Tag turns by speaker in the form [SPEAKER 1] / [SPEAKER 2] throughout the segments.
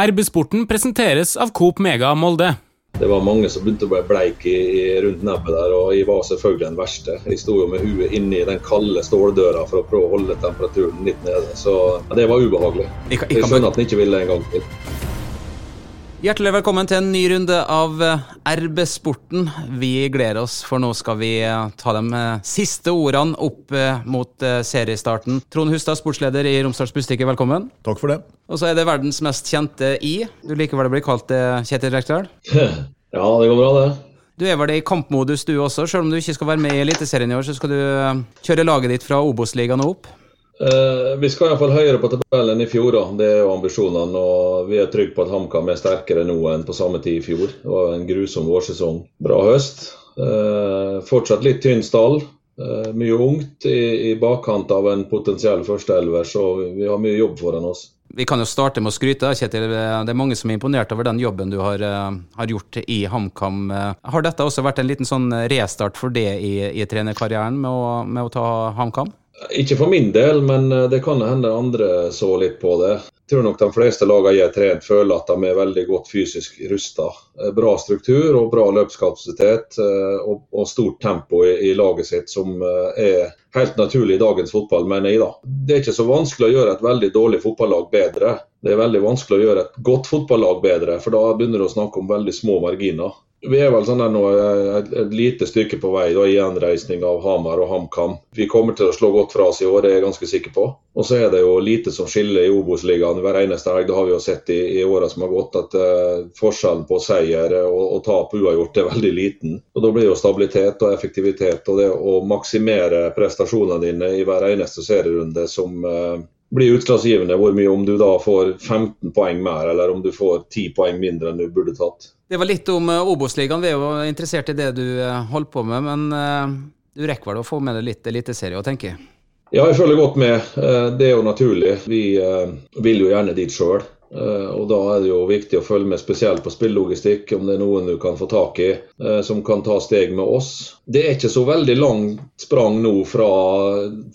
[SPEAKER 1] RB-sporten presenteres av Coop Mega Molde.
[SPEAKER 2] Det var mange som begynte å bli bleike rundt nebbet der, og jeg var selvfølgelig den verste. Jeg sto jo med huet inni den kalde ståldøra for å prøve å holde temperaturen litt nede. Så det var ubehagelig. Jeg, jeg, jeg skjønner at han ikke ville en gang til.
[SPEAKER 3] Hjertelig velkommen til en ny runde av eh, RB-sporten. Vi gleder oss, for nå skal vi eh, ta de eh, siste ordene opp mot seriestarten. Trond Hustad, sportsleder i Romsdals Bustikke, velkommen.
[SPEAKER 4] Takk for det.
[SPEAKER 3] Og så er det verdens mest kjente I. Du liker vel å bli kalt Kjetil Rekdal?
[SPEAKER 2] Ja, det går bra, det.
[SPEAKER 3] Du er vel i kampmodus du også, selv om du ikke skal være med i Eliteserien i år, så skal du kjøre laget ditt fra Obos-ligaen og opp?
[SPEAKER 2] Eh, vi skal iallfall høyere på tabellen i fjor, da. det er jo ambisjonene. og Vi er trygge på at HamKam er sterkere nå enn på samme tid i fjor. Det var en grusom vårsesong. Bra høst. Eh, fortsatt litt tynn stall. Eh, mye ungt i, i, bakkant av en potensiell førsteelver, så vi har mye jobb foran oss.
[SPEAKER 3] Vi kan jo starte med å skryte. Kjetil. Det er mange som er imponert over den jobben du har, eh, har gjort i HamKam. Har dette også vært en liten sånn restart for det i, i trenerkarrieren med å, med å ta HamKam?
[SPEAKER 2] Ikke for min del, men eh, det kan hende andre så litt på det. Jeg tror nok de fleste lagene jeg har trent, føler at de er veldig godt fysisk rusta. Eh, bra struktur og bra løpskapasitet eh, og, stort tempo i, i, laget sitt, som er helt naturlig i dagens fotball, mener jeg. da. Det er ikke så vanskelig å gjøre et veldig dårlig fotballag bedre. Det er veldig vanskelig å gjøre et godt fotballag bedre, for da begynner du å snakke om veldig små marginer. Vi er vel sånn nå et, et, lite stykke på vei da, i gjenreisning av Hamar og HamKam. Vi kommer til å slå godt fra oss i år, det er jeg ganske sikker på. Og så er det jo lite som skiller i Obos-ligaen hver eneste helg. Det har vi jo sett i, i åra som har gått, at uh, forskjellen på seier og, og tap uavgjort er veldig liten. Og Da blir jo stabilitet og effektivitet og det å maksimere prestasjonene dine i hver eneste serierunde som uh, blir utslagsgivende hvor mye om du da får 15 poeng mer, eller om du får 10 poeng mindre enn du burde tatt.
[SPEAKER 3] Det var litt om uh, Obos-ligaen. Vi er jo interessert i det du uh, holder på med. Men uh, du rekker vel å få med deg litt eliteserie òg, tenker jeg?
[SPEAKER 2] Ja, jeg følger godt med. Det er jo naturlig. Vi vil jo gjerne dit sjøl. Eh, og Da er det jo viktig å følge med spesielt på spillelogistikk, om det er noen du kan få tak i eh, som kan ta steg med oss. Det er ikke så veldig langt sprang nå fra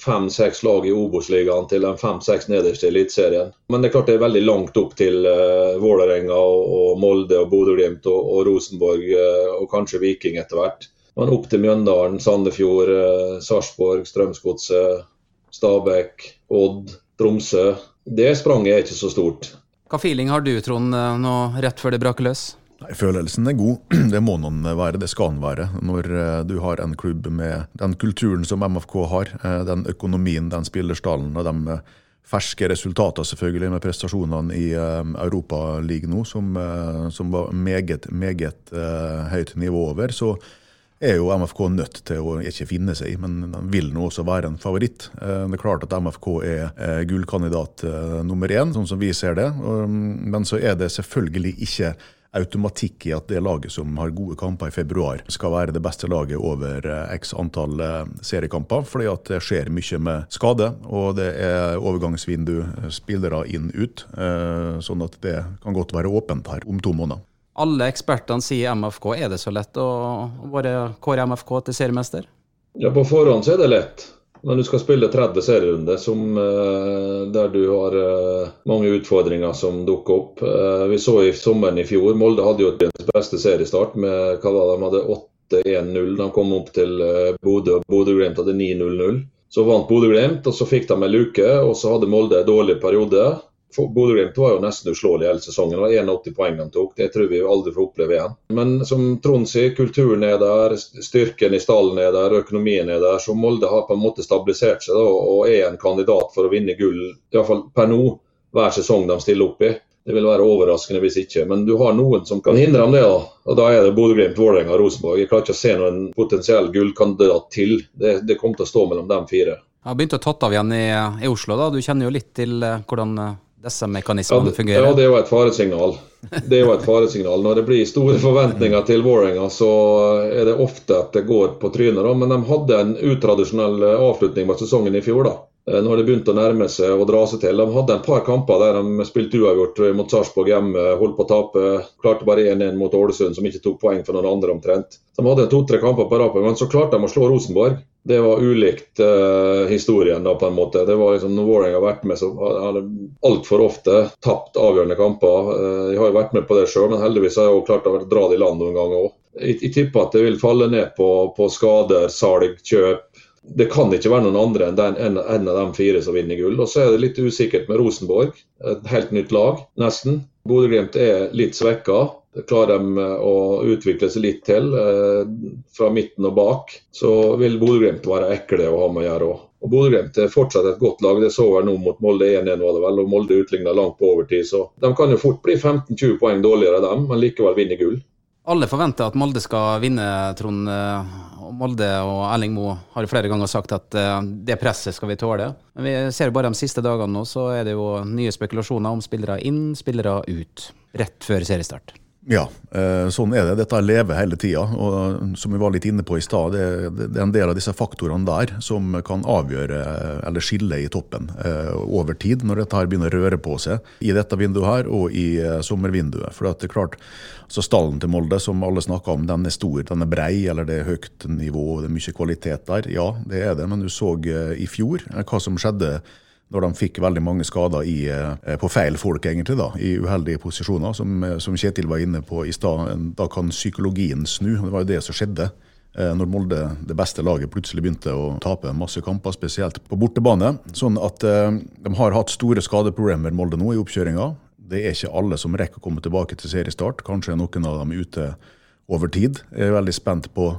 [SPEAKER 2] fem-seks lag i Obos-ligaen til de fem-seks nederste i Eliteserien. Men det er klart det er veldig langt opp til uh, Vålerenga og, Molde og Bodø-Glimt og, Rosenborg og kanskje Viking etter hvert. Men opp til Mjøndalen, Sandefjord, Sarpsborg, Strømsgodset, Stabæk, Odd, Tromsø. Det spranget er ikke så stort.
[SPEAKER 3] Hva feeling har du, Trond, eh, nå rett før det braker løs?
[SPEAKER 4] Nei, Følelsen er god. Det må noen være, det skal den være. Når eh, du har en klubb med den kulturen som MFK har, eh, den økonomien, den spillerstallen og de ferske resultatene selvfølgelig med prestasjonene i Europaligaen nå, som, som, var meget, meget høyt nivå over, så er jo MFK nødt til å ikke finne seg i, men de vil nå også være en favoritt. Eh, det er klart at MFK er gullkandidat eh, nummer én, sånn som vi ser det. Men så er det selvfølgelig ikke automatikk i at det laget som har gode kamper i februar, skal være det beste laget over eh, x antall seriekamper. fordi at det skjer mye med skade, og det er overgangsvindu, spillere inn-ut. Sånn at det kan godt være åpent her om to måneder.
[SPEAKER 3] Alle ekspertene sier MFK. Er det så lett å bare kåre MFK til seriemester?
[SPEAKER 2] Ja, På forhånd så er det lett. Når du skal spille 30 serierunder som, der du har uh, mange utfordringer som dukker opp. Uh, vi så i sommeren i fjor, Molde hadde jo den beste seriestart med hva var det, de hadde 8-1-0. De kom opp til Bodø, og Bodø-Glimt hadde 9-0-0. Så vant Bodø-Glimt, og så fikk de en luke. Og så hadde Molde en dårlig periode. Bodø-Glimt var jo nesten uslåelig hele sesongen. Det var 81 poeng de tok. Det tror vi aldri får oppleve igjen. Men som Trond sier, kulturen er der, styrken i stallen er der, økonomien er der. Så Molde har på en måte stabilisert seg da, og er en kandidat for å vinne gull, iallfall per nå, hver sesong de stiller opp i. Det vil være overraskende hvis ikke. Men du har noen som kan hindre dem det. da. Og Da er det Bodø-Glimt, Vålerenga og Rosenborg. Jeg klarer ikke å se noen potensiell gullkandidat til. Det, det kommer til å stå mellom dem fire.
[SPEAKER 3] Jeg har begynt å tatt av igjen i, i Oslo. da. Du kjenner jo litt til uh, hvordan uh disse mekanismene ja, fungerer?
[SPEAKER 2] Ja, det er jo et faresignal. Det er jo et faresignal. Når det blir store forventninger til Vålerenga, så er det ofte at det går på trynet. Men de hadde en utradisjonell avslutning på sesongen i fjor. da. Eh, når det begynte å nærme seg og dra seg til. De hadde en par kamper der de spilte uavgjort mot Sarpsborg hjemme, holdt på å tape. Klarte bare 1-1 mot Ålesund, som ikke tok poeng for noen andre omtrent. De hadde to-tre kamper på rappen, men så klarte de å slå Rosenborg. Det var ulikt uh, historien, da, på en måte. Det var liksom, Når Vålerenga har vært med, så har de altfor ofte tapt avgjørende kamper. Uh, jeg har jo vært med på det sjøl, men heldigvis har jeg også klart å dra det i land noen ganger òg. Jeg, jeg, tipper at det vil falle ned på, på skader, salg, kjøp. Det kan ikke være noen andre enn den, en, en av de fire som vinner gull. Og så er det litt usikkert med Rosenborg. Et helt nytt lag, nesten. Bodø-Glimt er litt svekka. Klarer de eh, å utvikle seg litt til eh, fra midten og bak, så vil Bodø-Glimt være ekle å ha med å gjøre òg. Og Bodø-Glimt er fortsatt et godt lag. Det så vi nå mot Molde 1-1, var det vel, og Molde utligna langt på overtid. Så de kan jo fort bli 15-20 poeng dårligere, dem, men likevel vinne gull.
[SPEAKER 3] Alle forventer at Molde skal vinne, Trond. Molde og Erling Moe har flere ganger sagt at eh, det presset skal vi tåle. Men vi ser bare de siste dagene nå, så er det jo nye spekulasjoner om spillere inn, spillere ut. Rett før seriestart.
[SPEAKER 4] Ja, eh, sånn er det. Dette lever hele tida. Og som vi var litt inne på i stad, det, er en del av disse faktorene der som kan avgjøre eller skille i toppen eh, over tid, når dette her begynner å røre på seg i dette vinduet her og i eh, sommervinduet. For det er klart, så Stallen til Molde, som alle snakker om, den er stor, den er brei, eller det er høyt nivå, det er mye kvalitet der. Ja, det er det, men du så i fjor hva som skjedde når de fikk veldig mange skader i, eh, på feil folk, egentlig, da, i uheldige posisjoner. Som, eh, som Kjetil var inne på i stad, da kan psykologien snu. Det var jo det som skjedde eh, når Molde, det beste laget, plutselig begynte å tape masse kamper, spesielt på bortebane. Sånn at de har hatt store skadeproblemer, Molde, nå i oppkjøringa. Det er ikke alle som rekker å komme tilbake til seriestart. Kanskje er noen av dem ute over tid. Jeg er veldig spent på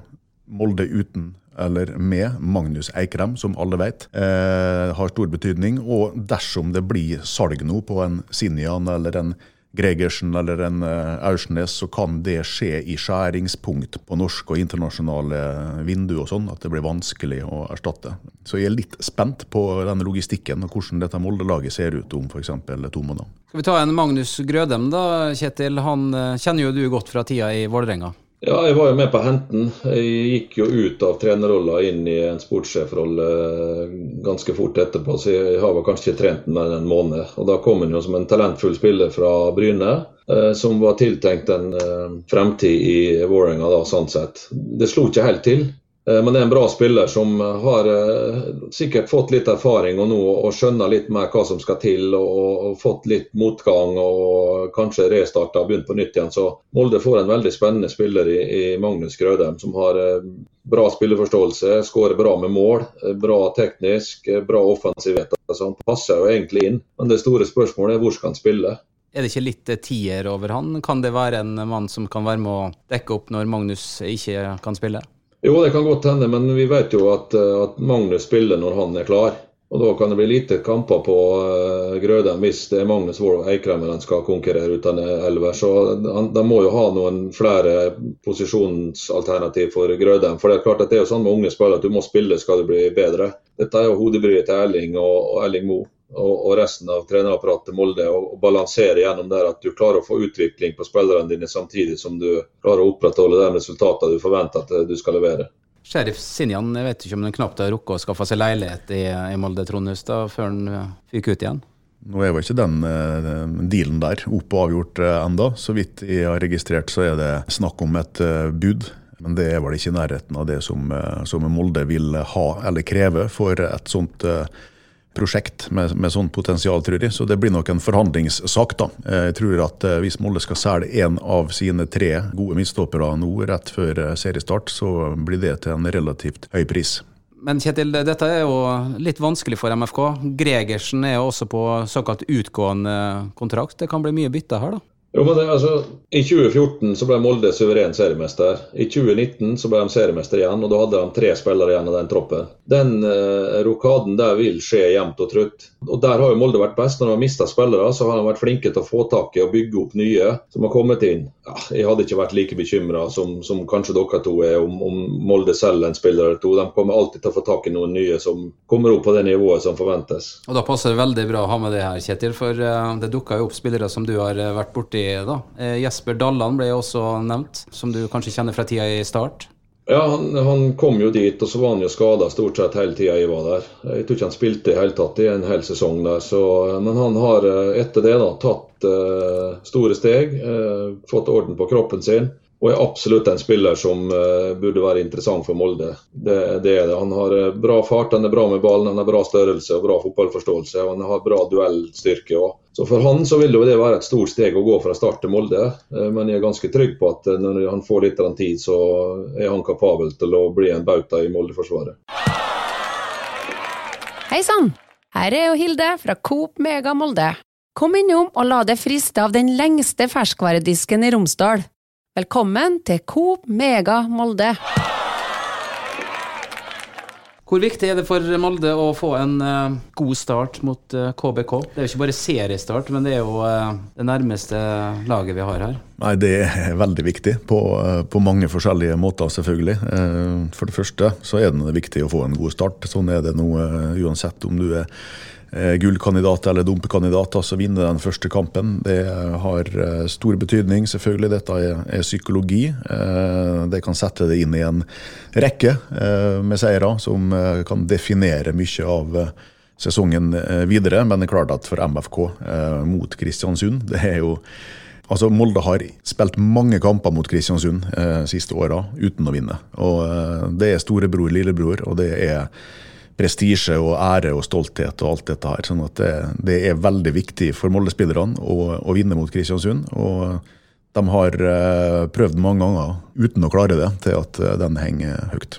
[SPEAKER 4] Molde uten eller med Magnus Eikrem, som alle vet, eh, har stor betydning. Og dersom det blir salg nå på en Sinjan eller en Gregersen eller en uh, Aursnes, så kan det skje i skjæringspunkt på norske og internasjonale vinduer og sånn, at det blir vanskelig å erstatte. Så jeg er litt spent på den logistikken og hvordan dette Molde-laget ser ut om f.eks. to måneder.
[SPEAKER 3] Skal vi ta en Magnus Grødem da, Kjetil. Han uh, kjenner jo du godt fra tida i Vålerenga.
[SPEAKER 2] Ja, jeg var jo med på henten. Jeg gikk jo ut av trenerrolla inn i en sportssjefrolle eh, ganske fort etterpå, så jeg har vel kanskje ikke trent mer enn en måned. Og Da kom han jo som en talentfull spiller fra Bryne, eh, som var tiltenkt en eh, fremtid i Vålerenga, sånn sett. Det slo ikke helt til. Eh, men det er en bra spiller som har eh, sikkert fått litt erfaring og nå og skjønner litt mer hva som skal til. Og, og fått litt motgang og kanskje restarta og begynt på nytt igjen. Så Molde får en veldig spennende spiller i, i Magnus Grødem, som har eh, bra spilleforståelse, skårer bra med mål, bra teknisk, bra offensivhet. Så han passer jo egentlig inn. Men det store spørsmålet er hvor skal han spille?
[SPEAKER 3] Er det ikke litt tier over han? Kan det være en mann som kan være med å dekke opp når Magnus ikke kan spille?
[SPEAKER 2] Jo, det kan godt hende, men vi vet jo at, eh, at Magnus spiller når han er klar. Og Da kan det bli lite kamper på uh, Grødem hvis det er Magnus Wold Eikrem han skal konkurrere uten elver. Så De må jo ha noen flere posisjonsalternativ for Grødem. For Det er klart at det er jo sånn med unge spillere at du må spille skal du bli bedre. Dette er jo hodebryet til Erling og, og Erling Moe og, resten av trenerapparatet Molde og, balansere gjennom der at du klarer å få utvikling på spillerne dine samtidig som du klarer å opprettholde de resultatene du forventer at du skal levere.
[SPEAKER 3] Sheriff Sinjan, jeg vet ikke om han knapt har rukket å skaffe seg leilighet i, i Molde Trondhustad før han eh, fikk ut igjen?
[SPEAKER 4] Nå er jo ikke den uh, dealen der opp og avgjort uh, enda. Så vidt jeg har registrert, så er det snakk om et uh, bud. Men det er vel ikke i nærheten av det som, som Molde vil ha eller kreve for et sånt uh, prosjekt med, med sånn potensial, tror jeg. Så det blir nok en forhandlingssak, da. Jeg tror at eh, hvis Molde skal selge én av sine tre gode midtstoppere nå rett før eh, seriestart, så blir det til en relativt høy pris.
[SPEAKER 3] Men Kjetil, dette er jo litt vanskelig for MFK. Gregersen er jo også på såkalt utgående kontrakt. Det kan bli mye bytte her, da?
[SPEAKER 2] Jo, men det, altså, I 2014 så ble Molde suveren seriemester. I 2019 så ble de seriemester igjen, og da hadde de tre spillere igjen av den troppen. Den eh, rokaden der vil skje jevnt og trutt. Og Der har jo Molde vært best. Når de har mista spillere, så har de vært flinke til å få tak i og bygge opp nye som har kommet inn. Ja, jeg hadde ikke vært like bekymra som, som, kanskje dere to er om, om Molde selger en spiller eller to. De kommer alltid til å få tak i noen nye som kommer opp på det nivået som forventes.
[SPEAKER 3] Og Da passer det veldig bra å ha med det her, Kjetil, for uh, det dukka jo opp spillere som du har uh, vært borti da. Eh, Jesper Dalland ble også nevnt, som du kanskje kjenner fra tida i Start?
[SPEAKER 2] Ja, han, han, kom jo dit, og så var han jo skada stort sett hele tida jeg var der. Jeg tror ikke han spilte i hele tatt i en hel sesong der. Så, men han har eh, etter det da tatt uh, store steg, uh, fått orden på kroppen sin. Og er absolutt en spiller som uh, burde være interessant for Molde. Det, det, er det. Han har uh, bra fart, han er bra med ballen, han har bra størrelse og bra fotballforståelse. og Han har bra duellstyrke òg. Så For han så vil det være et stort steg å gå fra start til Molde. Uh, men jeg er ganske trygg på at når han får litt tid, så er han kapabel til å bli en bauta i Molde-forsvaret.
[SPEAKER 5] Hei sann! Her er jo Hilde fra Coop Mega Molde. Kom innom og la deg friste av den lengste ferskvaredisken i Romsdal. Velkommen til Coop Mega Molde.
[SPEAKER 3] Hvor viktig er det for Molde å få en uh, god start mot uh, KBK? Det er jo ikke bare seriestart, men det er jo uh, det nærmeste laget vi har her.
[SPEAKER 4] Nei, Det er veldig viktig, på, på mange forskjellige måter selvfølgelig. For det første så er det viktig å få en god start. Sånn er det nå uansett om du er Eh, gullkandidat eller dumpekandidat, som vinner den første kampen. Det har eh, stor betydning, selvfølgelig. Dette er, psykologi. Eh, det kan sette det inn i en rekke med seire som kan definere mye av sesongen videre. Men det er klart at for MFK mot Kristiansund, det er jo Altså, Molde har spilt mange kamper mot Kristiansund eh, siste åra uten å vinne. Og eh, Det er storebror, lillebror, og det er prestisje og ære og stolthet og alt dette her. sånn at det, det er veldig viktig for Molde-spillerne å, å, vinne mot Kristiansund. og de har uh, prøvd mange ganger uten å klare det, til at uh, den henger høyt.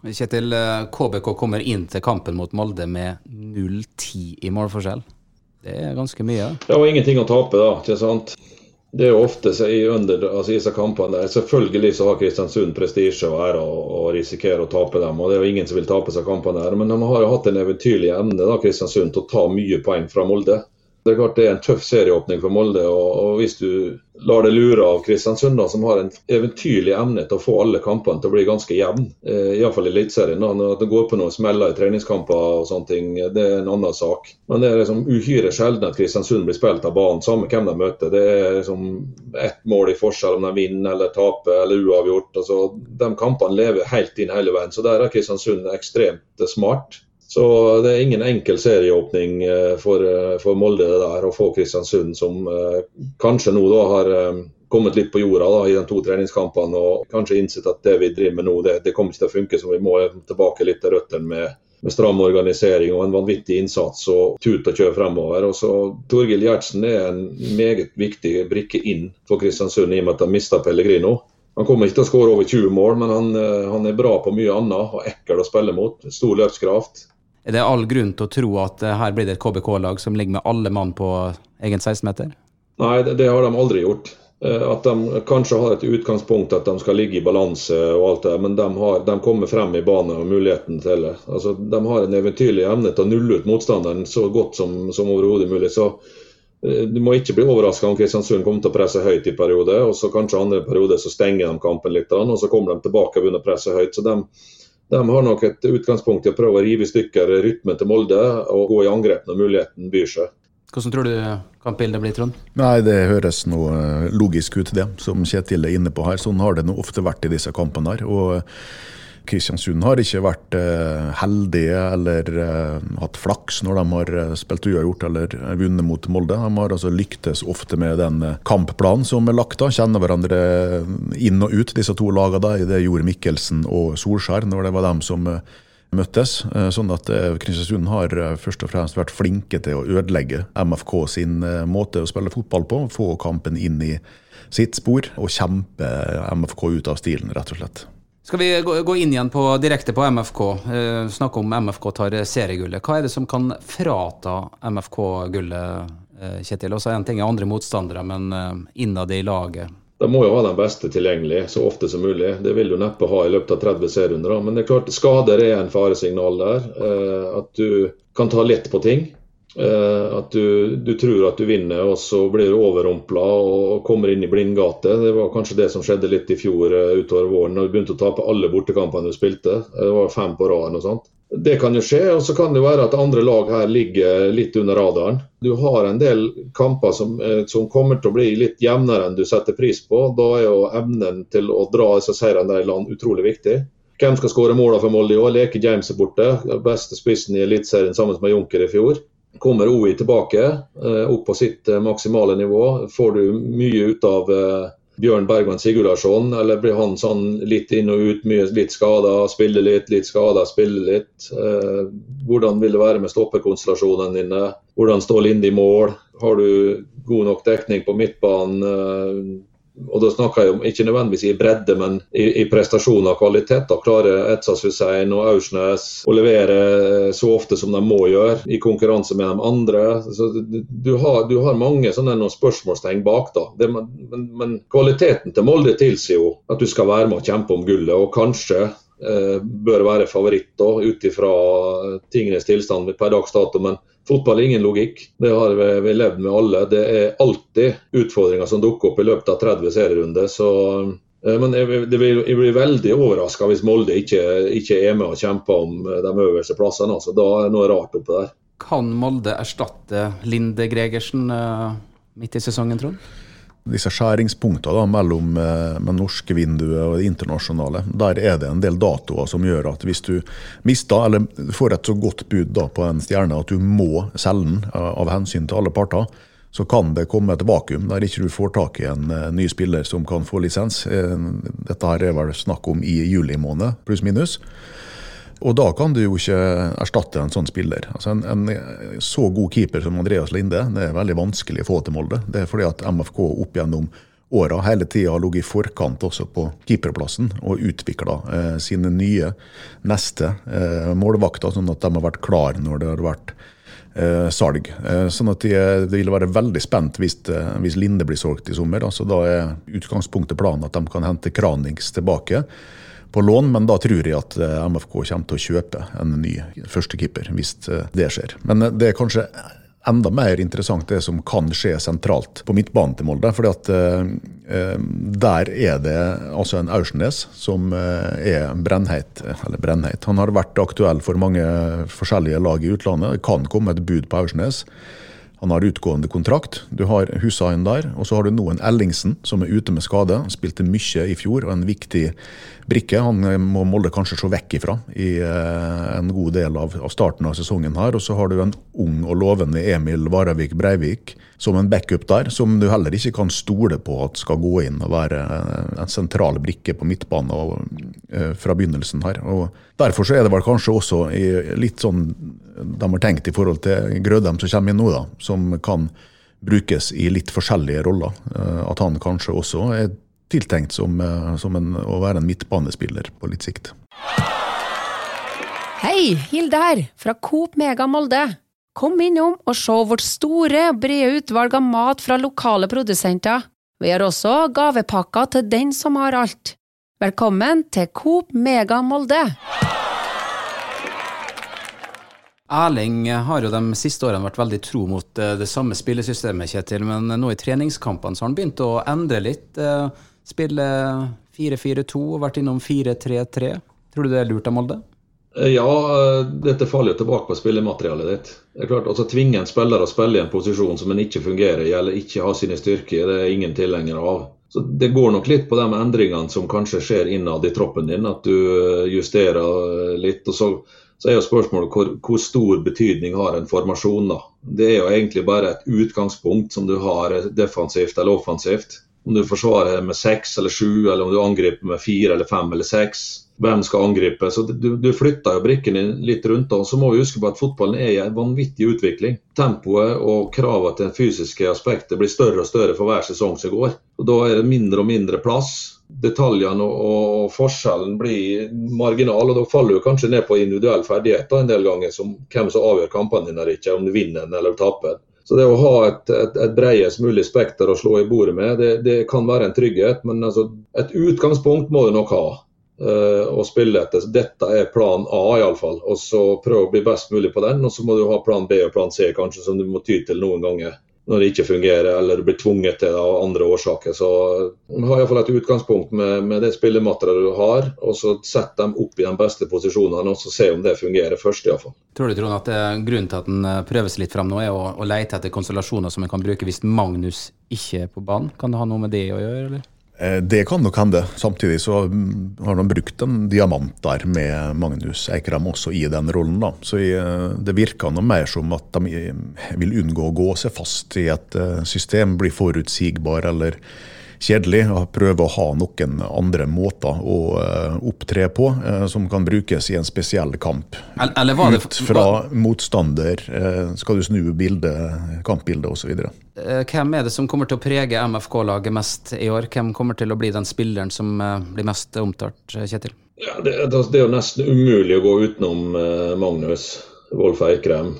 [SPEAKER 3] Kjetil, KBK eh, kommer inn til kampen mot Molde med 0-10 i målforskjell. Det er ganske mye?
[SPEAKER 2] Det var ingenting å tape, da. ikke sant? Det er jo ofte i, under, altså disse kampene der, Selvfølgelig så har Kristiansund prestisje og ære å risikere å tape dem. og Det er jo ingen som vil tape seg kampene der. Men de har jo hatt en eventyrlig evne da, Kristiansund, til å ta mye poeng fra Molde. Det er klart det er en tøff serieåpning for Molde. og, og Hvis du lar det lure av Kristiansund, da, som har en eventyrlig evne til å få alle kampene til å bli ganske jevn, eh, iallfall i Eliteserien. At det går på noen smeller i treningskamper og sånne ting, det er en annen sak. Men det er liksom uhyre sjelden at Kristiansund blir spilt av banen, samme hvem de møter. Det er liksom ett mål i forskjell om de vinner eller taper eller uavgjort. Altså, de kampene lever helt inn hele veien. Så der er Kristiansund ekstremt smart. Så det er ingen enkel serieåpning eh, for, eh, for Molde der å få Kristiansund, som eh, kanskje nå da har kommet litt på jorda da, i de to treningskampene og kanskje innsett at det vi driver med nå, det, det kommer ikke til å funke. Så vi må tilbake litt til røttene med, med, stram organisering og en vanvittig innsats og tut og kjør fremover. Og så Torgill Gjertsen er en meget viktig brikke inn for Kristiansund i og med at de mista Pellegrino. Han kommer ikke til å skåre over 20 mål, men han, han, er bra på mye annet og ekkel å spille mot. Stor løpskraft.
[SPEAKER 3] Er det all grunn til å tro at eh, her blir det et KBK-lag som ligger med alle mann på egen 16-meter?
[SPEAKER 2] Nei, det, har de aldri gjort. Eh, at de kanskje har et utgangspunkt at de skal ligge i balanse og alt det, men de, har, de kommer frem i banen og muligheten til det. Altså, de har en eventyrlig evne til å nulle ut motstanderen så godt som, som overhodet mulig. så eh, du må ikke bli overraska om Kristiansund kommer til å presse høyt i periode, og så kanskje andre perioder så stenger de kampen litt, og så kommer de tilbake og begynner å presse høyt. så de de har nok et utgangspunkt i å prøve å rive i stykker rytmen til Molde og gå i angrep når muligheten byr seg.
[SPEAKER 3] Hvordan tror du kampbildet blir, Trond?
[SPEAKER 4] Nei, Det høres noe logisk ut, det, som Kjetil er inne på her. Sånn har det ofte vært i disse kampene. her, og Kristiansund har ikke vært uh, heldige eller uh, hatt flaks når de har uh, spilt uavgjort eller vunnet mot Molde. De har altså lyktes ofte med den kampplanen som er lagt. da, Kjenner hverandre inn og ut, disse to lagene. Det gjorde Mikkelsen og Solskjær når det var dem som møttes. Sånn at Kristiansund har først og fremst vært flinke til å ødelegge MFK sin måte å spille fotball på. Få kampen inn i sitt spor og kjempe MFK ut av stilen, rett og slett.
[SPEAKER 3] Skal vi gå inn igjen på, direkte på MFK, eh, snakke om MFK tar seriegullet. Hva er det som kan frata MFK gullet, eh, Kjetil? Også en ting er andre motstandere, men eh, innad i laget?
[SPEAKER 2] De må jo ha den beste tilgjengelig så ofte som mulig. Det vil du neppe ha i løpet av 30 serierunder. Men det er klart, skader er en faresignal der. Eh, at du kan ta lett på ting. Eh, at du, du, tror at du vinner, og så blir du overrumpla og kommer inn i blindgate. Det var kanskje det som skjedde litt i fjor uh, utover våren, når du begynte å tape alle bortekampene du spilte. Det var fem på rad og sånt. Det kan jo skje, og så kan det være at andre lag her ligger litt under radaren. Du har en del kamper som, som kommer til å bli litt jevnere enn du setter pris på. Da er jo evnen til å dra disse seirene i land utrolig viktig. Hvem skal skåre målene for Molde i år? Leke James er borte. Beste spissen i Eliteserien sammen med Junker i fjor. Kommer OI tilbake, eh, opp på sitt eh, maksimale nivå, får du mye ut av, eh, Bjørn Bergman Sigurdarsson, eller blir han sånn litt inn og ut, mye, litt skada, spille litt, litt skada, spille litt? Hvordan vil det være med stoppekonstellasjonene dine? Hvordan står Linde i mål? Har du god nok dekning på midtbanen? Og da snakker jeg om ikke nødvendigvis i bredde, men i, i prestasjon og kvalitet. da Klarer Etsas Hussein og Aursnes å levere så ofte som de må gjøre, i konkurranse med de andre. Så du, har, du har mange sånne noen spørsmålstegn bak. da. Det, men, men, kvaliteten til Molde tilsier jo at du skal være med å kjempe om gullet, og kanskje eh, bør være favoritt ut ifra tingenes tilstand per dags dato. men Fotball er ingen logikk. Det har vi, vi, levd med alle. Det er alltid utfordringer som dukker opp i løpet av 30 serierunder. Så, eh, men jeg, blir, jeg blir veldig overraska hvis Molde ikke, ikke, er med og kjemper om eh, de øverste plassene. Altså, da er det noe rart oppe der.
[SPEAKER 3] Kan Molde erstatte Linde Gregersen uh, midt i sesongen, Trond?
[SPEAKER 4] Disse skjæringspunktene mellom eh, norske vinduet og det internasjonale, der er det en del datoer som gjør at hvis du mister, eller får et så godt bud da, på en stjerne at du må selge den eh, av hensyn til alle parter, så kan det komme et vakuum der ikke du får tak i en uh, ny spiller som kan få lisens. Dette her er vel snakk om i juli måned, pluss minus. Og da kan du jo ikke erstatte en sånn spiller. Altså en, en, så god keeper som Andreas Linde det er veldig vanskelig å få til Molde. Det er fordi at MFK opp gjennom åra hele tida har ligget i forkant også på keeperplassen og utvikla eh, sine nye neste eh, målvakter, sånn at de har vært klare når det har vært eh, salg. Eh, sånn at de, de, vil være veldig spent hvis, eh, hvis Linde blir solgt i sommer. Altså, da er utgangspunktet planen at de kan hente Kranings tilbake på lån, men da tror jeg at eh, MFK kommer til å kjøpe en ny førstekeeper, hvis eh, det skjer. Men eh, det er kanskje enda mer interessant det som kan skje sentralt på midtbanen til Molde. fordi at eh, der er det altså en Aursnes som er brennheit. Eller brennheit. Han har vært aktuell for mange forskjellige lag i utlandet. Det kan komme et bud på Aursnes. Han har utgående kontrakt. Du har Hussein der, og så har du nå en Ellingsen som er ute med skade. Han spilte mye i fjor og en viktig brikke. Han eh, må Molde kanskje se vekk ifra i eh, en god del av starten av sesongen her. Og så har du en ung og lovende Emil Varavik Breivik som en backup der, som du heller ikke kan stole på at skal gå inn og være en sentral brikke på midtbane og, uh, fra begynnelsen her. Og Derfor så er det vel kanskje også litt sånn de har tenkt i forhold til Grødem som kommer inn nå, da, som kan brukes i litt forskjellige roller. Uh, at han kanskje også er tiltenkt som, som en, å være en midtbanespiller på litt sikt.
[SPEAKER 5] Hei, Hilde her, fra Coop Mega Molde. Kom innom og se vårt store brede utvalg av mat fra lokale produsenter. Vi har også gavepakker til den som har alt. Velkommen til Coop Mega Molde!
[SPEAKER 3] Erling har jo de siste årene vært veldig tro mot eh, det samme spillesystemet, Kjetil, men nå i treningskampene så har han begynt å endre litt. Eh, spille 4-4-2 og vært innom 4-3-3. Tror du det er lurt av Molde?
[SPEAKER 2] Ja, dette faller jo tilbake på spillematerialet ditt. Det er klart, altså Tvinge en spiller å spille i en posisjon som en ikke fungerer i, eller ikke har sine styrker, det er ingen tilhenger av. Så Det går nok litt på de endringene som kanskje skjer innad i troppen din, at du eh, justerer litt. og så, så er jo spørsmålet hvor, hvor, stor betydning har en formasjon. da. Det er jo egentlig bare et utgangspunkt som du har defensivt eller offensivt. Om du forsvarer med seks eller sju, eller om du angriper med fire eller fem eller seks hvem skal angripe. Så du, du flytter jo brikkene litt rundt. og Så må vi huske på at fotballen er i en vanvittig utvikling. Tempoet og kravene til det fysiske aspektet blir større og større for hver sesong som går. Og Da er det mindre og mindre plass. Detaljene og, og forskjellen blir marginal, og da faller du kanskje ned på individuell ferdighet en del ganger, som hvem som avgjør kampene dine ikke, om du vinner den eller taper. Så det å ha et, et, et bredest mulig spekter å slå i bordet med, det, det kan være en trygghet. Men altså, et utgangspunkt må du nok ha å eh, spille etter. Dette er plan A, iallfall. Og så prøve å bli best mulig på den. Og så må du ha plan B og plan C, kanskje, som du må ty til noen ganger når det ikke fungerer, eller du blir tvunget til det av andre årsaker. Så har iallfall et utgangspunkt med, med det spillematerialet du har, og så sett dem opp i de beste posisjonene, og så se om det fungerer først, iallfall.
[SPEAKER 3] Tror du Trond, at grunnen til at en prøves prøver seg litt fram nå, er å, å lete etter konstellasjoner som en kan bruke hvis Magnus ikke er på banen? Kan det ha noe med det å gjøre, eller?
[SPEAKER 4] Eh, det kan nok hende. Samtidig så har de brukt en diamant der med Magnus Eikrem også i den rollen. da. Så Det virker noe mer som at de eh, vil unngå å gå seg fast i et eh, system, bli forutsigbar eller kjedelig. å Prøve å ha noen andre måter å uh, opptre på uh, som kan brukes i en spesiell kamp.
[SPEAKER 3] Eller var det,
[SPEAKER 4] Ut fra motstander, uh, skal du snu bildet, kampbildet osv.
[SPEAKER 3] Hvem er det som kommer til å prege MFK-laget mest i år? Hvem kommer til å bli den spilleren som blir mest omtalt, Kjetil?
[SPEAKER 2] Ja, det, det, er jo nesten umulig å gå utenom Magnus Wolf Eikrem.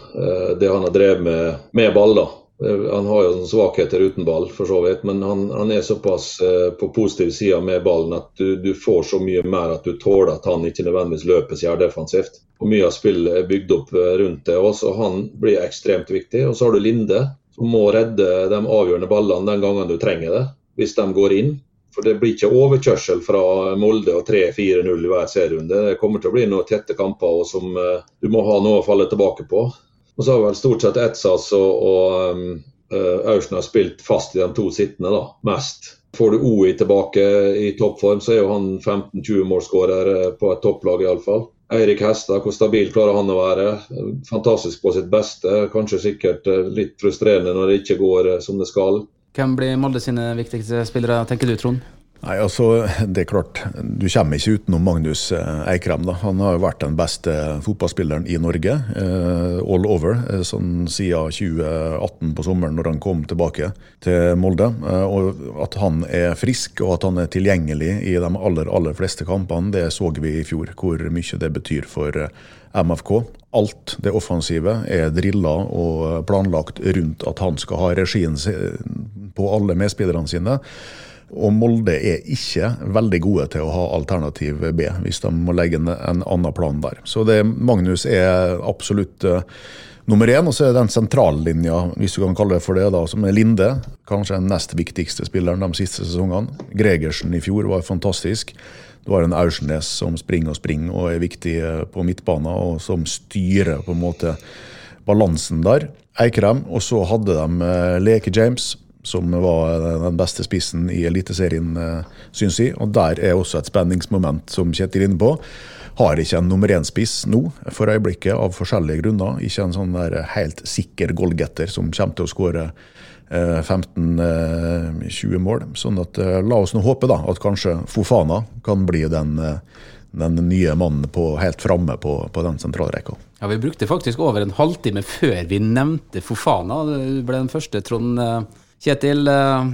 [SPEAKER 2] Det han har drevet med med ball, da Eh, han har jo svakheter uten ball, for så vidt, men han, han er såpass eh, på positiv side med ballen at du, du, får så mye mer at du tåler at han ikke nødvendigvis løper så defensivt. Og Mye av spillet er bygd opp eh, rundt det, også, og han blir ekstremt viktig. Og så har du Linde, som må redde de avgjørende ballene den gangen du trenger det, hvis de går inn. For det blir ikke overkjørsel fra Molde og 3-4-0 i hver serierunde. Det kommer til å bli noen tette kamper og som du må ha noe å falle tilbake på. Og så har vel stort sett Etsas og, og um, Aursson har spilt fast i de to sittende, da, mest. Får du OI tilbake i toppform, så er jo han 15-20 målskårer eh, på et topplag iallfall. Eirik Hestad, hvor stabil klarer han å være? Fantastisk på sitt beste. Kanskje sikkert eh, litt frustrerende når det ikke går eh, som det skal.
[SPEAKER 3] Hvem blir Molde sine viktigste spillere, tenker du Trond?
[SPEAKER 4] Nei, altså, det er klart, Du kommer ikke utenom Magnus eh, Eikrem. da. Han har jo vært den beste fotballspilleren i Norge uh, all over eh, sånn siden 2018 på sommeren, når han kom tilbake til Molde. Og At han er frisk og at han er tilgjengelig i de aller aller fleste kampene, det så vi i fjor. Hvor mye det betyr for MFK. Alt det offensive er drilla og planlagt rundt at han skal ha regien på alle medspillerne sine. Og Molde er ikke veldig gode til å ha alternativ B, hvis de må legge en, en annen plan der. Så det, Magnus er absolutt uh, nummer én. Og så er det den sentrallinja, hvis du kan kalle det for det, da, som er Linde. Kanskje den nest viktigste spilleren de siste sesongene. Gregersen i fjor var fantastisk. Du har en Aursnes som springer og springer og er viktig eh, på midtbanen, og som styrer på en måte balansen der. Eikrem, og så hadde de uh, Leke James som var den beste spissen i Eliteserien, eh, syns jeg. Og der er også et spenningsmoment, som Kjetil er inne på. Har ikke en nummer én-spiss nå, for øyeblikket, av forskjellige grunner. Ikke en sånn der helt sikker goalgetter som kommer til å skåre 15-20 eh, mål. Sånn at eh, la oss nå håpe da, at kanskje Fofana kan bli den, den nye mannen på, helt framme på, på den sentralrekka.
[SPEAKER 3] Ja, Vi brukte faktisk over en halvtime før vi nevnte Fofana. Det ble den første, Trond Kjetil, eh,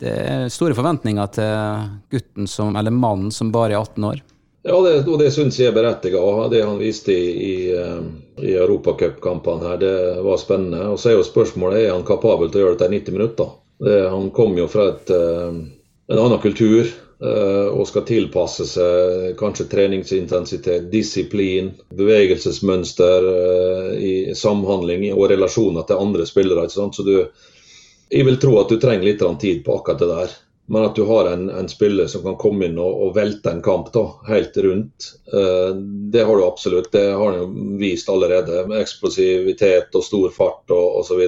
[SPEAKER 3] det er store forventninger til gutten som, eller mannen som bare er 18 år?
[SPEAKER 2] Ja, det, og det syns jeg er berettiget. Det han viste i, i, eh, i europacupkampene her, det var spennende. Og så er jo spørsmålet er han kapabel til å gjøre det til 90 minutter. Det, han kom jo fra et, eh, en annen kultur og skal tilpasse seg kanskje treningsintensitet, disiplin, bevegelsesmønster i samhandling og relasjoner til andre spillere. Så du, jeg vil tro at du trenger litt tid på akkurat det der. Men at du har en, en spiller som kan komme inn og, og, velte en kamp da, helt rundt, eh, det har du absolutt. Det har han jo vist allerede. med Eksplosivitet og stor fart og osv.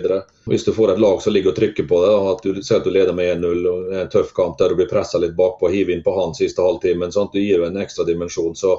[SPEAKER 2] Hvis du får et lag som ligger og trykker på det, at du ser at du leder med 1-0 og en tøff kamp der du blir pressa litt bakpå hiver inn på han siste halvtimen, sånn, du gir jo en ekstra dimensjon. så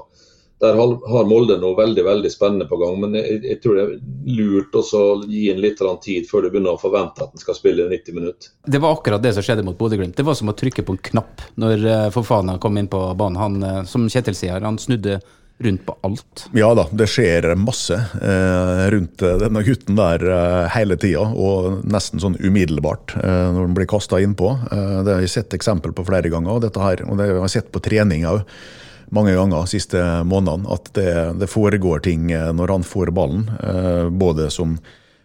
[SPEAKER 2] der har Molde noe veldig veldig spennende på gang. Men jeg, jeg tror det er lurt å gi en litt tid før du begynner å forvente at den skal spille 90 minutter.
[SPEAKER 3] Det var akkurat det som skjedde mot Bodø-Glimt. Det var som å trykke på en knapp når uh, Fofana kom inn på banen. Han, uh, som Kjetil sier, han snudde rundt på alt.
[SPEAKER 4] Ja da, det skjer masse eh, rundt denne gutten der eh, hele tida, og nesten sånn umiddelbart eh, når han blir kasta innpå. Eh, det har jeg sett eksempel på flere ganger, og, dette her, og det har jeg sett på trening òg mange ganger de siste månedene at det, det, foregår ting eh, når han får ballen. Eh, både som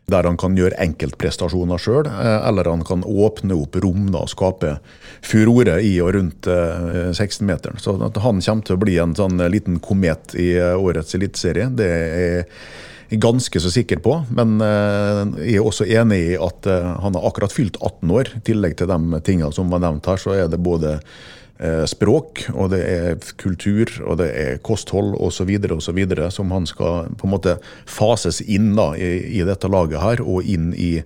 [SPEAKER 4] der han kan gjøre enkeltprestasjoner sjøl, eh, eller han kan åpne opp rom og skape furore i og rundt 16-meteren. Så at han kommer til å bli en sånn liten komet i årets eliteserie, det er jeg ganske så sikker på. Men jeg er også enig i at han har akkurat fylt 18 år. I tillegg til de tingene som var nevnt her, så er det både språk, og det er kultur, og det er kosthold osv. osv. som han skal på en måte fases inn da, i, i, dette laget her, og inn i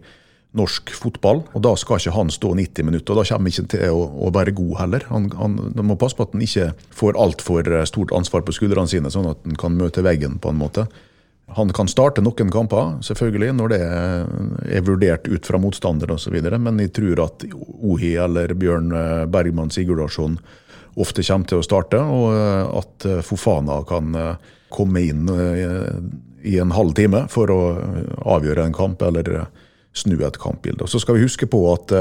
[SPEAKER 4] norsk fotball. Og da skal ikke han stå 90 minutter, og da kommer han ikke til å, å være god heller. Han, han, må passe på at han ikke får altfor stort ansvar på skuldrene sine, sånn at han kan møte veggen på en måte. Han kan starte noen kamper, selvfølgelig, når det er vurdert ut fra motstander osv., men jeg tror at Ohi eller Bjørn eh, Bergman Sigurdarsson ofte kommer til å starte, og eh, at Fofana kan komme inn i en halv time for å avgjøre en kamp eller snu et kampbilde. Så skal vi huske på at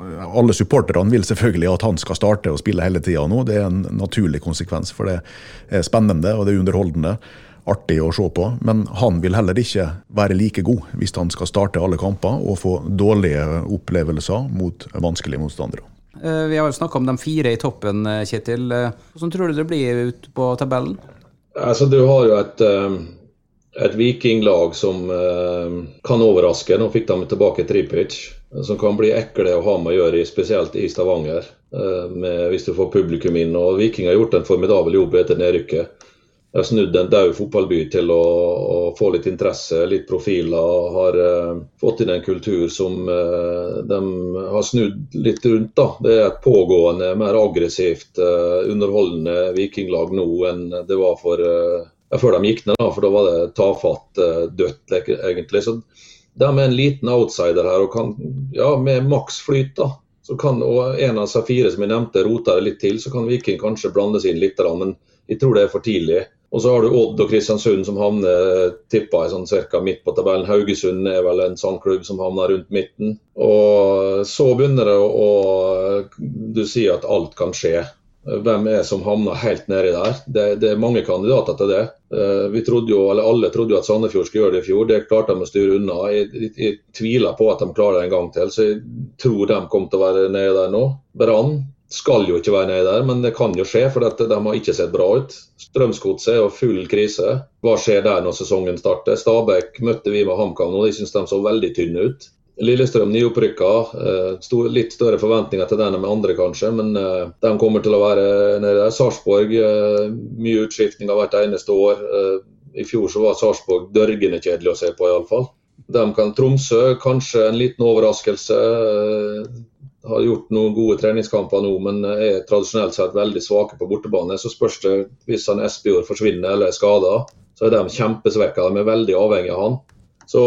[SPEAKER 4] alle supporterne vil selvfølgelig at han skal starte og spille hele tida nå. Det er en naturlig konsekvens, for det er spennende og det er underholdende. Artig å se på, men han vil heller ikke være like god hvis han skal starte alle kamper og få dårlige opplevelser mot vanskelige motstandere.
[SPEAKER 3] Eh, vi har jo snakka om de fire i toppen, eh, Kjetil. Eh, hvordan tror du det blir ute på tabellen?
[SPEAKER 2] Altså, du har jo et, et vikinglag som kan overraske. Nå fikk de tilbake Tripic som kan bli ekle å ha med å gjøre, spesielt i Stavanger. Eh, med, hvis du får publikum inn. og Viking har gjort en formidabel jobb etter nedrykket. Har snudd en død fotballby til å, å, få litt interesse, litt profiler. Har uh, fått inn en kultur som uh, de har snudd litt rundt. da. Det er et pågående, mer aggressivt, uh, underholdende vikinglag nå enn det var for, ja, før de gikk ned. da, For da var det tafatt dødt, egentlig. Så de er en liten outsider her og kan, ja, med maks flyt, da, så kan, og en av seg fire som jeg nevnte, roter det litt til, så kan Viking kanskje blandes inn litt, men jeg tror det er for tidlig. Og så har du Odd og Kristiansund som havner tippa sånn cirka midt på tabellen. Haugesund er vel en sånn klubb som havner rundt midten. Og så begynner det å Du sier at alt kan skje hvem er som havner helt nedi der. Det, det, er mange kandidater til det. Eh, vi trodde jo, eller Alle trodde jo at Sandefjord skulle gjøre det i fjor. Det klarte de å styre unna. Jeg, jeg, jeg, tviler på at de klarer det en gang til, så jeg tror de kommer til å være nedi der nå. Brann skal jo ikke være nede der, men det kan jo skje, for de har ikke sett bra ut. Strømsgodset er full krise. Hva skjer der når sesongen starter? Stabæk møtte vi med HamKam og de syns de så veldig tynne ut. Lillestrøm nyopprykka. Eh, litt større forventninger til den enn med andre, kanskje, men eh, de kommer til å være nede der. Sarpsborg, eh, mye utskiftninger hvert eneste år. I fjor så var Sarpsborg dørgende kjedelig å se på, iallfall. Kan Tromsø, kanskje en liten overraskelse. Har gjort noen gode treningskamper nå, men er tradisjonelt sett veldig svake på bortebane. Så spørs det hvis han Espejord forsvinner eller er skada, så er de kjempesvekka. De er veldig avhengig av han. Så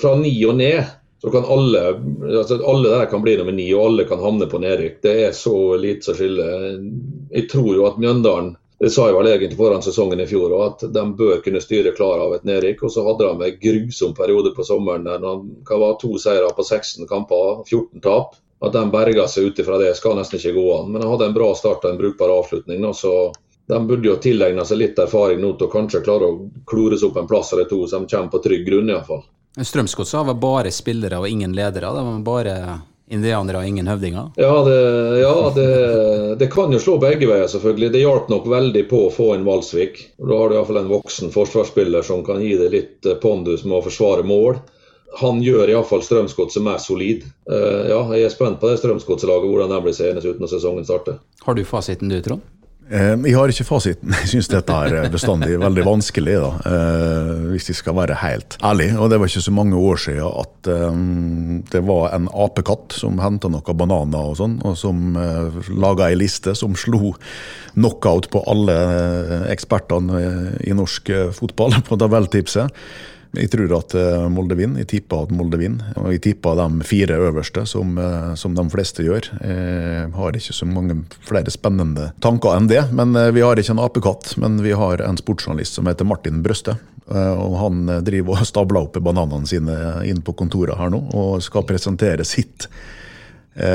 [SPEAKER 2] fra ni og ned så kan alle altså alle der kan bli nummer ni, og alle kan havne på nedrykk. Det er så lite som skiller. Jeg tror jo at Mjøndalen det sa jeg vel egentlig foran sesongen i fjor, at de bør kunne styre klar av et nedrykk. Og så hadde de en grusom periode på sommeren der de var to seire på 16 kamper, 14 tap. At de berga seg ut ifra det, skal nesten ikke gå an. Men de hadde en bra start og en brukbar avslutning. så de burde jo tilegne seg litt erfaring nå til å kanskje klare å klore seg opp en plass eller to, så de kommer på trygg grunn iallfall.
[SPEAKER 3] Strømsgodset var bare spillere og ingen ledere. Det var bare indianere og ingen høvdinger?
[SPEAKER 2] Ja, det, ja det, det, kan jo slå begge veier, selvfølgelig. Det hjalp nok veldig på å få inn Valsvik. Da har du iallfall en voksen forsvarsspiller som kan gi deg litt pondus med å forsvare mål. Han gjør iallfall Strømsgodset mer solid. Uh, ja, jeg er spent på det Strømsgodset-laget, hvordan det blir seende ut når sesongen starter.
[SPEAKER 3] Har du fasiten du, Trond?
[SPEAKER 4] Eh, jeg har ikke fasiten. Jeg syns dette er bestandig veldig vanskelig, da, uh, hvis jeg skal være helt ærlig. Og det var ikke så mange år siden at um, det var en apekatt som henta noen bananer og sånn, og som uh, laga ei liste som slo knockout på alle ekspertene i norsk fotball på tabelltipset. Jeg tror at eh, Molde vinner. Jeg tipper at Molde vinner. Og jeg tipper de fire øverste, som, eh, som, de fleste gjør. Jeg har ikke så mange flere spennende tanker enn det. Men eh, vi har ikke en apekatt, men vi har en sportsjournalist som heter Martin Brøste. Og han driver og stabler opp bananene sine inn på kontoret her nå, og skal presentere sitt,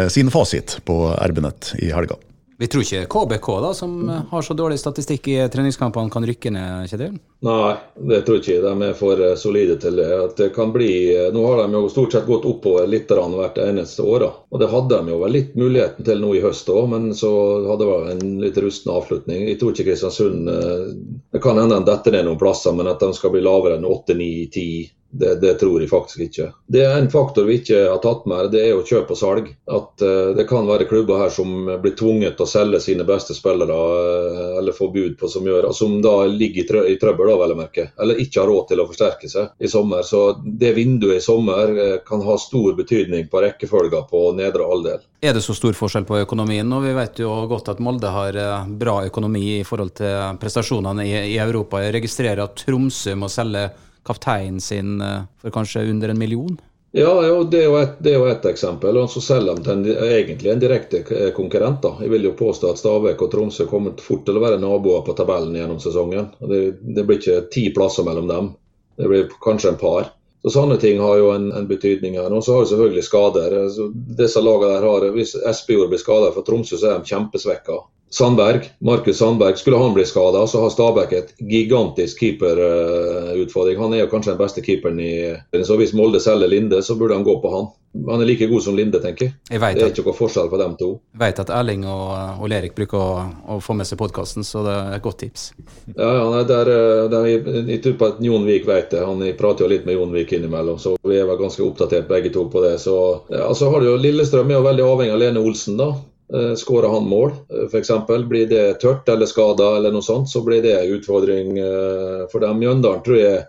[SPEAKER 4] sin fasit på RB-nett i helga.
[SPEAKER 3] Vi tror ikke KBK, da, som har så dårlig statistikk i treningskampene, kan rykke ned, Kjetil?
[SPEAKER 2] Nei, det tror jeg ikke. De er for eh, solide til det. Det bli, eh, nå har de jo stort sett gått oppover litt hvert eneste år. Og det hadde de jo vel litt muligheten til nå i høst òg, men så hadde det en litt rusten avslutning. Jeg tror ikke Kristiansund eh, Det kan hende de detter ned noen plasser, men at de skal bli lavere enn 8, 9, 10 det, det, tror jeg faktisk ikke. Det er en faktor vi ikke har tatt med, det er jo kjøp og salg. At uh, Det kan være klubber her som blir tvunget til å selge sine beste spillere, uh, eller få bud på som gjør, som da ligger i, trø i trøbbel, da, vel å merke. Eller ikke har råd til å forsterke seg i sommer. Så det vinduet i sommer uh, kan ha stor betydning på rekkefølga på nedre halvdel.
[SPEAKER 3] Er det så stor forskjell på økonomien? Og vi vet jo godt at Molde har bra økonomi i forhold til prestasjonene i, i Europa. Jeg registrerer at Tromsø må selge kapteinen sin for kanskje under en million?
[SPEAKER 2] Ja, det, er jo et, eksempel. og Så selger de til en, egentlig en direkte konkurrent. da. Jeg vil jo påstå at Stabæk og Tromsø kommer fort til å være naboer på tabellen gjennom sesongen. Det, det blir ikke ti plasser mellom dem. Det blir kanskje en par. Så Sånne ting har jo en, en betydning her. Og så har du selvfølgelig skader. Så disse lagene der har, Hvis Espejord blir skadet for Tromsø, så er de kjempesvekka. Sandberg, Markus Sandberg, skulle han bli skada, så har Stabæk et gigantisk keeperutfordring. Han er jo kanskje den beste keeperen i Så hvis Molde selger Linde, så burde han gå på han. Han er like god som Linde, tenker jeg.
[SPEAKER 3] jeg
[SPEAKER 2] det er ikke noe forskjell på dem to.
[SPEAKER 3] Jeg vet at Erling og, og Lerik bruker å, å, få med seg podkasten, så det er et godt tips.
[SPEAKER 2] Ja, ja der, der, jeg, jeg tror på at Jon Vik vet det. Han prater jo litt med Jon Vik innimellom, så vi er vel ganske oppdatert begge to på det. Så ja, så har du jo Lillestrøm er jo veldig avhengig av Lene Olsen, da. Eh, skårer han mål, eh, f.eks. Blir det tørt eller skada eller så blir det en utfordring eh, for dem. Mjøndalen tror jeg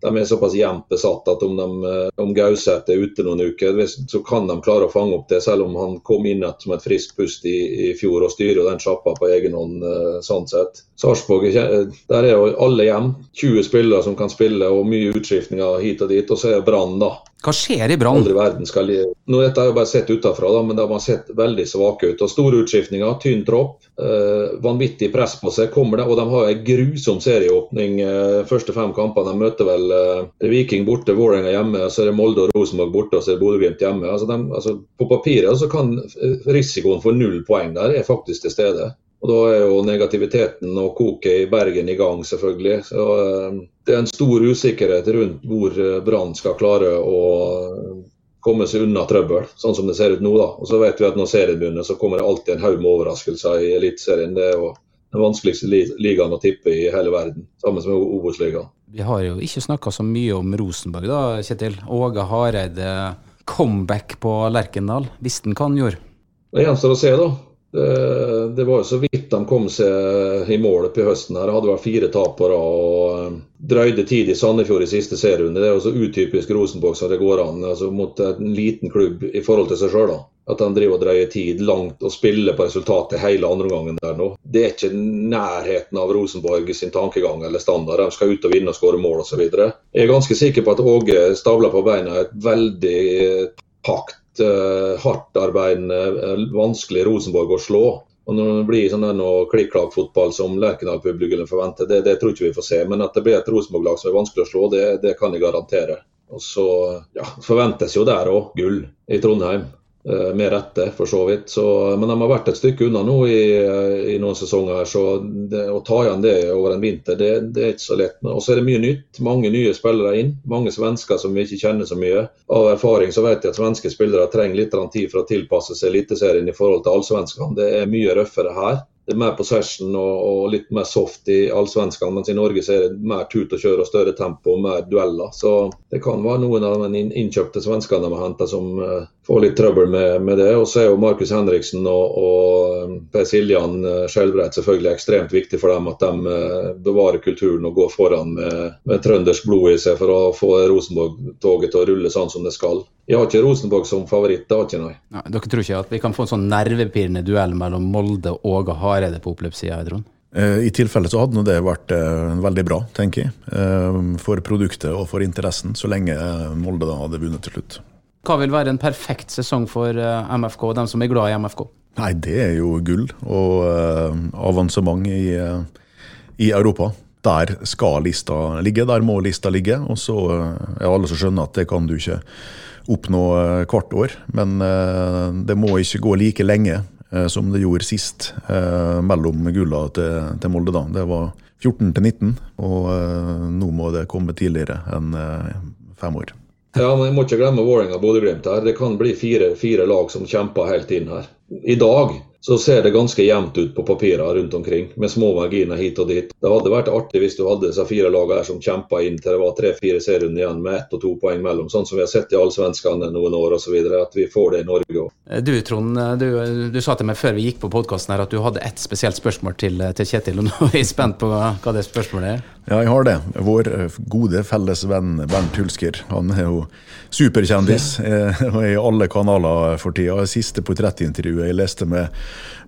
[SPEAKER 2] de er såpass jevnt besatt at om, de, om Gauseth er ute noen uker, så kan de klare å fange opp det, selv om han kom inn som et friskt pust i, i, fjor og styrer den sjappa på egen hånd. sånn sett. Sarpsborg, der er jo alle hjem. 20 spillere som kan spille og mye utskiftninger hit og dit. Og så er Brann, da.
[SPEAKER 3] Hva skjer i Brann?
[SPEAKER 2] Nå Dette har jo bare sett utenfra, da, men de har sett veldig svake ut. og Store utskiftninger, tynn tropp, eh, vanvittig press på seg. kommer det, Og de har en grusom serieåpning. Eh, første fem kampene. De møter vel eh, Viking borte, Vålerenga hjemme, så er det Molde og Rosenborg borte, og så er det Bodø-Glimt hjemme. Altså, de, altså, på papiret så kan risikoen for null poeng der er faktisk til stede. Og Da er jo negativiteten og koket i Bergen i gang, selvfølgelig. Så eh, Det er en stor usikkerhet rundt hvor eh, Brann skal klare å komme seg unna trøbbel, sånn som det ser ut nå. da. Og så vet vi at Når serien begynner, så kommer det alltid en haug med overraskelser i Eliteserien. Det er jo den vanskeligste ligaen å tippe i hele verden, sammen med Obos-ligaen.
[SPEAKER 3] Vi har jo ikke snakka så mye om Rosenborg, da, Kjetil. Åge Hareide, comeback på Lerkendal. Visste han hva han gjorde?
[SPEAKER 2] Det gjenstår å se, da. Det, det, var jo så vidt de kom seg i mål på høsten. her, Hadde vært fire tap og eh, drøyde tid i Sandefjord i siste serierunde. Det er jo så utypisk Rosenborg som det går an altså mot en liten klubb i forhold til seg sjøl. At de driver og drøyer tid langt og spiller på resultatet hele andre gangen der nå. Det er ikke nærheten av Rosenborg sin tankegang eller standard. De skal ut og vinne og skåre mål osv. Jeg er ganske sikker på at Åge stabler på beina et veldig pakt uh, hardtarbeidende, uh, vanskelig Rosenborg å slå. Og Når det blir sånn klikk-klakk-fotball som Lerkendal-publikum forventer, det, det, tror ikke vi får se. Men at det blir et Rosenborg-lag som er vanskelig å slå, det, det kan jeg garantere. Og så ja, forventes jo der òg gull i Trondheim. Eh, med rette, for så vidt. Så, men de har vært et stykke unna nå i, i noen sesonger. så det, Å ta igjen det over en vinter, det, det er ikke så lett. Og så er det mye nytt. Mange nye spillere inn. Mange svensker som vi ikke kjenner så mye. Av erfaring så vet jeg at svenske spillere trenger litt tid for å tilpasse seg Eliteserien i forhold til allsvenskene. Det er mye røffere her det er mer possession og, og, litt mer soft i allsvenskene, mens i Norge så er det mer tut og kjør og større tempo og mer dueller. Så det kan være noen av de innkjøpte svenskene de har henta som uh, får litt trøbbel med, med, det. Og så er jo Markus Henriksen og, og Per Siljan uh, selvfølgelig ekstremt viktig for dem at de uh, bevarer kulturen og går foran med, med trøndersk blod i seg for å få Rosenborg-toget til å rulle sånn som det skal. Jeg har ikke Rosenborg som favoritt, det har ikke nei.
[SPEAKER 3] Ja, dere tror ikke at vi kan få en sånn nervepirrende duell mellom Molde og Åge Hareide på oppløpssida, Trond?
[SPEAKER 4] Eh, I tilfelle så hadde det vært eh, veldig bra, tenker jeg. Eh, for produktet og for interessen, så lenge Molde da hadde vunnet til slutt.
[SPEAKER 3] Hva vil være en perfekt sesong for MFK, dem som er glad i MFK?
[SPEAKER 4] Nei, det er jo gull og avansement i, i Europa der skal lista ligge, der må lista ligge. Og så er alle som skjønner at det kan du ikke oppnå eh, hvert år. Men eh, det må ikke gå like lenge eh, som det gjorde sist mellom gulla til, til Molde. da. Det var 14 til 19, og nå må det komme tidligere enn fem år.
[SPEAKER 2] Ja, men Jeg må ikke glemme Vålerenga og Bodø-Glimt her. Det kan bli fire, fire lag som kjemper helt inn her. I dag så ser det ganske jevnt ut på papirene rundt omkring, med små marginer hit og dit. Det hadde vært artig hvis du hadde disse fire lagene som kjempa inn til det var tre-fire serierunder igjen med ett og to poeng mellom, sånn som vi har sett i allsvenskene noen år osv. At vi får det i Norge òg.
[SPEAKER 3] Eh, du Trond, eh, du, du, sa til meg før vi gikk på podkasten at du hadde ett spesielt spørsmål til, eh, til Kjetil, og nå er jeg spent på hva det spørsmålet er.
[SPEAKER 4] Ja, jeg har det. Vår gode felles venn Bernt Hulsker. Han er jo superkjendis og er i alle kanaler for tida. Siste portrettintervjuet jeg leste med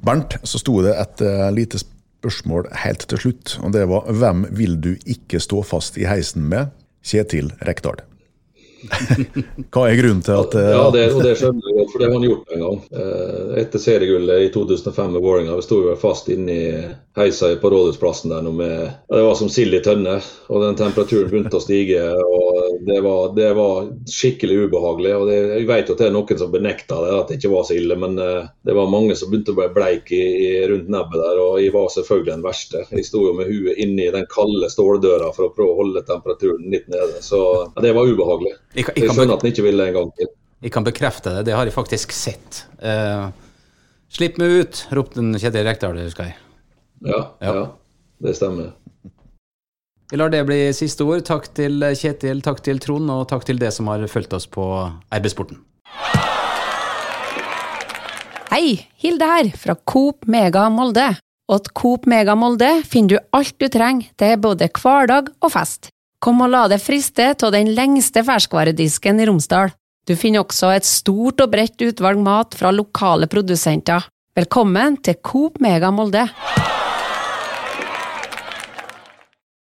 [SPEAKER 4] Bernt, så sto det et uh, lite spørsmål helt til slutt. Og det var hvem vil du ikke stå fast i heisen med? Kjetil Rekdal. Hva er grunnen til at
[SPEAKER 2] Ja, det, og det skjønner jeg godt, for det har han gjort en gang. Eh, Etter seriegullet i 2005 med Vålerenga. Vi sto jo fast inne i heisa på Rådhusplassen der med Det var som sild i tønne. Og den temperaturen begynte å stige. og Det var, det var skikkelig ubehagelig. og det, Jeg vet jo at det er noen som benekter det, at det ikke var så ille. Men eh, det var mange som begynte å bli i, i, rundt nebbet der. Og jeg var selvfølgelig den verste. Jeg sto jo med huet inni den kalde ståldøra for å prøve å holde temperaturen litt nede. Så ja, det var ubehagelig.
[SPEAKER 3] Jeg kan, jeg,
[SPEAKER 2] Jeg skjønner at han ikke ville en gang til.
[SPEAKER 3] jeg kan bekrefte det, det har jeg faktisk sett. Uh, Slipp meg ut, ropte en Kjetil Rekdal, husker jeg.
[SPEAKER 2] Ja,
[SPEAKER 3] Ja.
[SPEAKER 2] ja. det stemmer.
[SPEAKER 3] Vi lar det bli siste ord. Takk til Kjetil, takk til Trond, og takk til det som har fulgt oss på RB-sporten.
[SPEAKER 5] Hei, Hilde her, fra Coop Mega Molde. Og til Coop Mega Molde finner du alt du trenger til både hverdag og fest. Kom og la deg friste av den lengste ferskvaredisken i Romsdal. Du finner også et stort og bredt utvalg mat fra lokale produsenter. Velkommen til Coop Mega Molde.